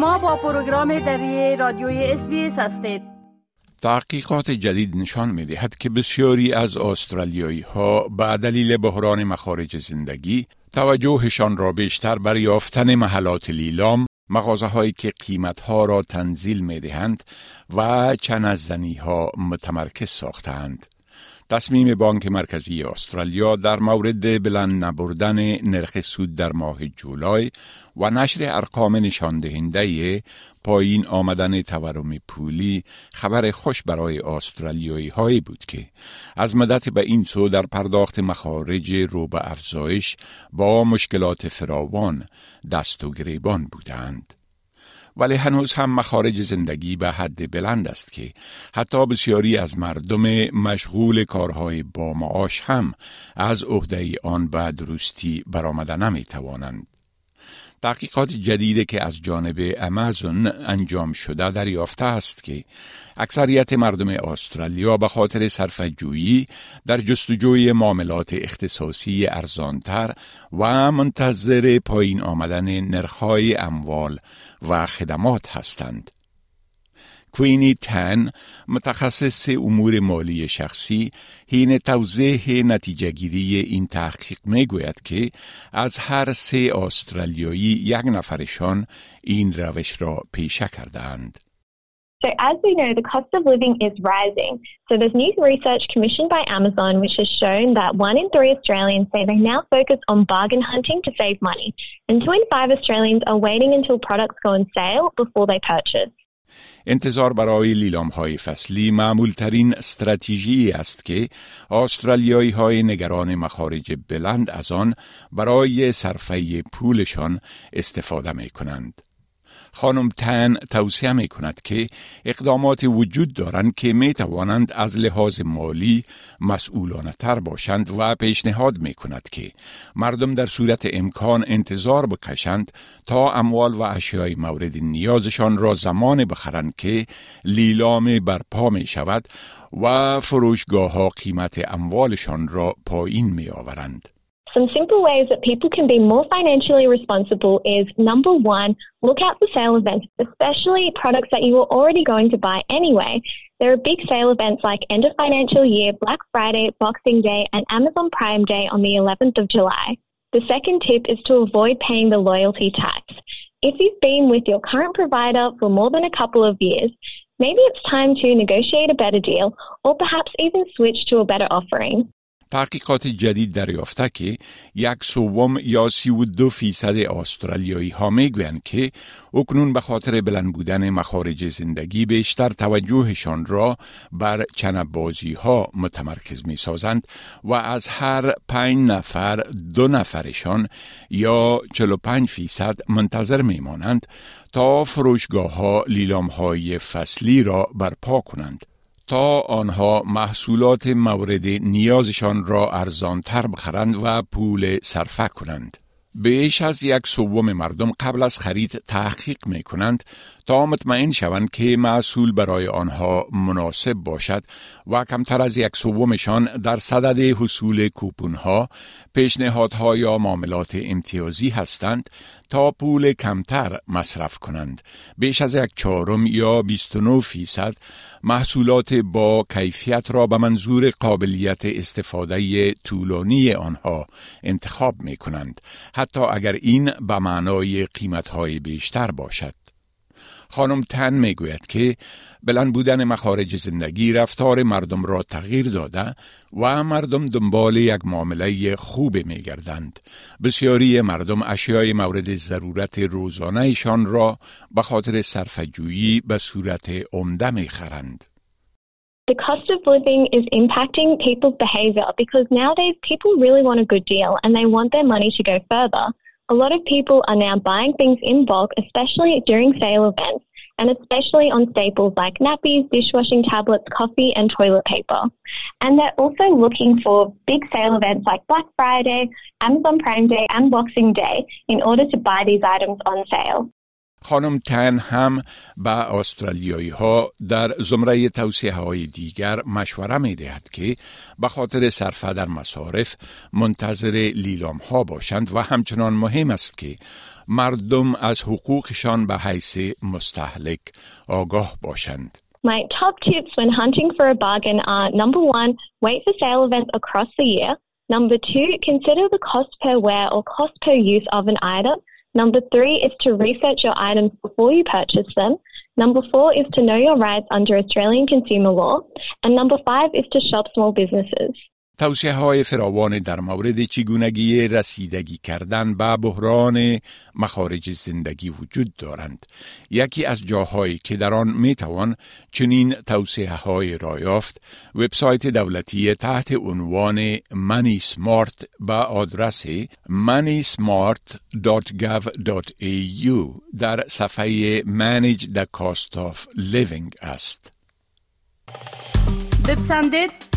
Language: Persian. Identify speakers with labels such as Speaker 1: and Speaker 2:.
Speaker 1: شما با پروگرام دری رادیوی اس هستید
Speaker 2: تحقیقات جدید نشان می دهد که بسیاری از استرالیایی ها به دلیل بحران مخارج زندگی توجهشان را بیشتر بر یافتن محلات لیلام مغازه هایی که قیمت ها را تنزیل می دهند و چند ها متمرکز ساختند. تصمیم بانک مرکزی استرالیا در مورد بلند نبردن نرخ سود در ماه جولای و نشر ارقام نشان دهنده پایین آمدن تورم پولی خبر خوش برای استرالیایی هایی بود که از مدت به این سو در پرداخت مخارج رو به افزایش با مشکلات فراوان دست و گریبان بودند. ولی هنوز هم مخارج زندگی به حد بلند است که حتی بسیاری از مردم مشغول کارهای با معاش هم از عهده آن به درستی برآمده نمی توانند. تحقیقات جدیدی که از جانب امازون انجام شده دریافته است که اکثریت مردم استرالیا به خاطر صرفه‌جویی در جستجوی معاملات اختصاصی ارزانتر و منتظر پایین آمدن نرخ‌های اموال و خدمات هستند. کوینی تن متخصص امور مالی شخصی حین توضیح نتیجه گیری این تحقیق می گوید که از هر سه استرالیایی یک نفرشان این روش را پیشه کردند.
Speaker 3: So as we know, the cost of living is rising. So there's new research commissioned by Amazon which has shown that one in three Australians say they now focus on bargain hunting to save money. And two in five Australians are waiting until products go on sale before they purchase.
Speaker 2: انتظار برای لیلام های فصلی معمول ترین استراتژی است که استرالیایی های نگران مخارج بلند از آن برای صرفه پولشان استفاده می کنند. خانم تن توصیه می کند که اقدامات وجود دارند که می توانند از لحاظ مالی مسئولانه تر باشند و پیشنهاد می کند که مردم در صورت امکان انتظار بکشند تا اموال و اشیای مورد نیازشان را زمان بخرند که لیلام برپا می شود و فروشگاه ها قیمت اموالشان را پایین می آورند.
Speaker 3: Some simple ways that people can be more financially responsible is number one, look out for sale events, especially products that you were already going to buy anyway. There are big sale events like end of financial year, Black Friday, Boxing Day, and Amazon Prime Day on the 11th of July. The second tip is to avoid paying the loyalty tax. If you've been with your current provider for more than a couple of years, maybe it's time to negotiate a better deal or perhaps even switch to a better offering.
Speaker 2: تحقیقات جدید دریافته که یک سوم یا سی و دو فیصد استرالیایی ها می‌گویند که اکنون به خاطر بلند بودن مخارج زندگی بیشتر توجهشان را بر چنب بازی ها متمرکز می سازند و از هر پنج نفر دو نفرشان یا 45 فیصد منتظر می مانند تا فروشگاه ها لیلام های فصلی را برپا کنند. تا آنها محصولات مورد نیازشان را ارزانتر بخرند و پول صرفه کنند. بیش از یک سوم مردم قبل از خرید تحقیق می کنند تا مطمئن شوند که محصول برای آنها مناسب باشد و کمتر از یک سومشان در صدد حصول کوپون ها، پیشنهادها یا معاملات امتیازی هستند تا پول کمتر مصرف کنند. بیش از یک چهارم یا 29 فیصد محصولات با کیفیت را به منظور قابلیت استفاده طولانی آنها انتخاب می کنند حتی اگر این به معنای قیمتهای بیشتر باشد. خانم تن می گوید که بلند بودن مخارج زندگی رفتار مردم را تغییر داده و مردم دنبال یک معامله خوب می گردند. بسیاری مردم اشیای مورد ضرورت روزانهشان را به خاطر صرفجویی به صورت عمده می خرند.
Speaker 3: The cost of living is impacting people's behavior because nowadays people really want a good deal and they want their money to go further. A lot of people are now buying things in bulk, especially during sale events, and especially on staples like nappies, dishwashing tablets, coffee, and toilet paper. And they're also looking for big sale events like Black Friday, Amazon Prime Day, and Boxing Day in order to buy these items on sale.
Speaker 2: خانم تن هم به استرالیایی ها در زمره توصیه های دیگر مشوره می دهد که به خاطر صرفه در مصارف منتظر لیلام ها باشند و همچنان مهم است که مردم از حقوقشان به حیث مستحلک آگاه باشند.
Speaker 3: My top tips when hunting for a bargain are number one, wait for sale events across the year. Number two, consider the cost per wear or cost per use of an item. Number three is to research your items before you purchase them. Number four is to know your rights under Australian consumer law. And number five is to shop small businesses.
Speaker 2: توصیه های فراوان در مورد چگونگی رسیدگی کردن به بحران مخارج زندگی وجود دارند. یکی از جاهایی که در آن می توان چنین توصیه های را یافت وبسایت دولتی تحت عنوان منی سمارت با آدرس moneysmart.gov.au در صفحه Manage the Cost of Living است.
Speaker 1: بپسندید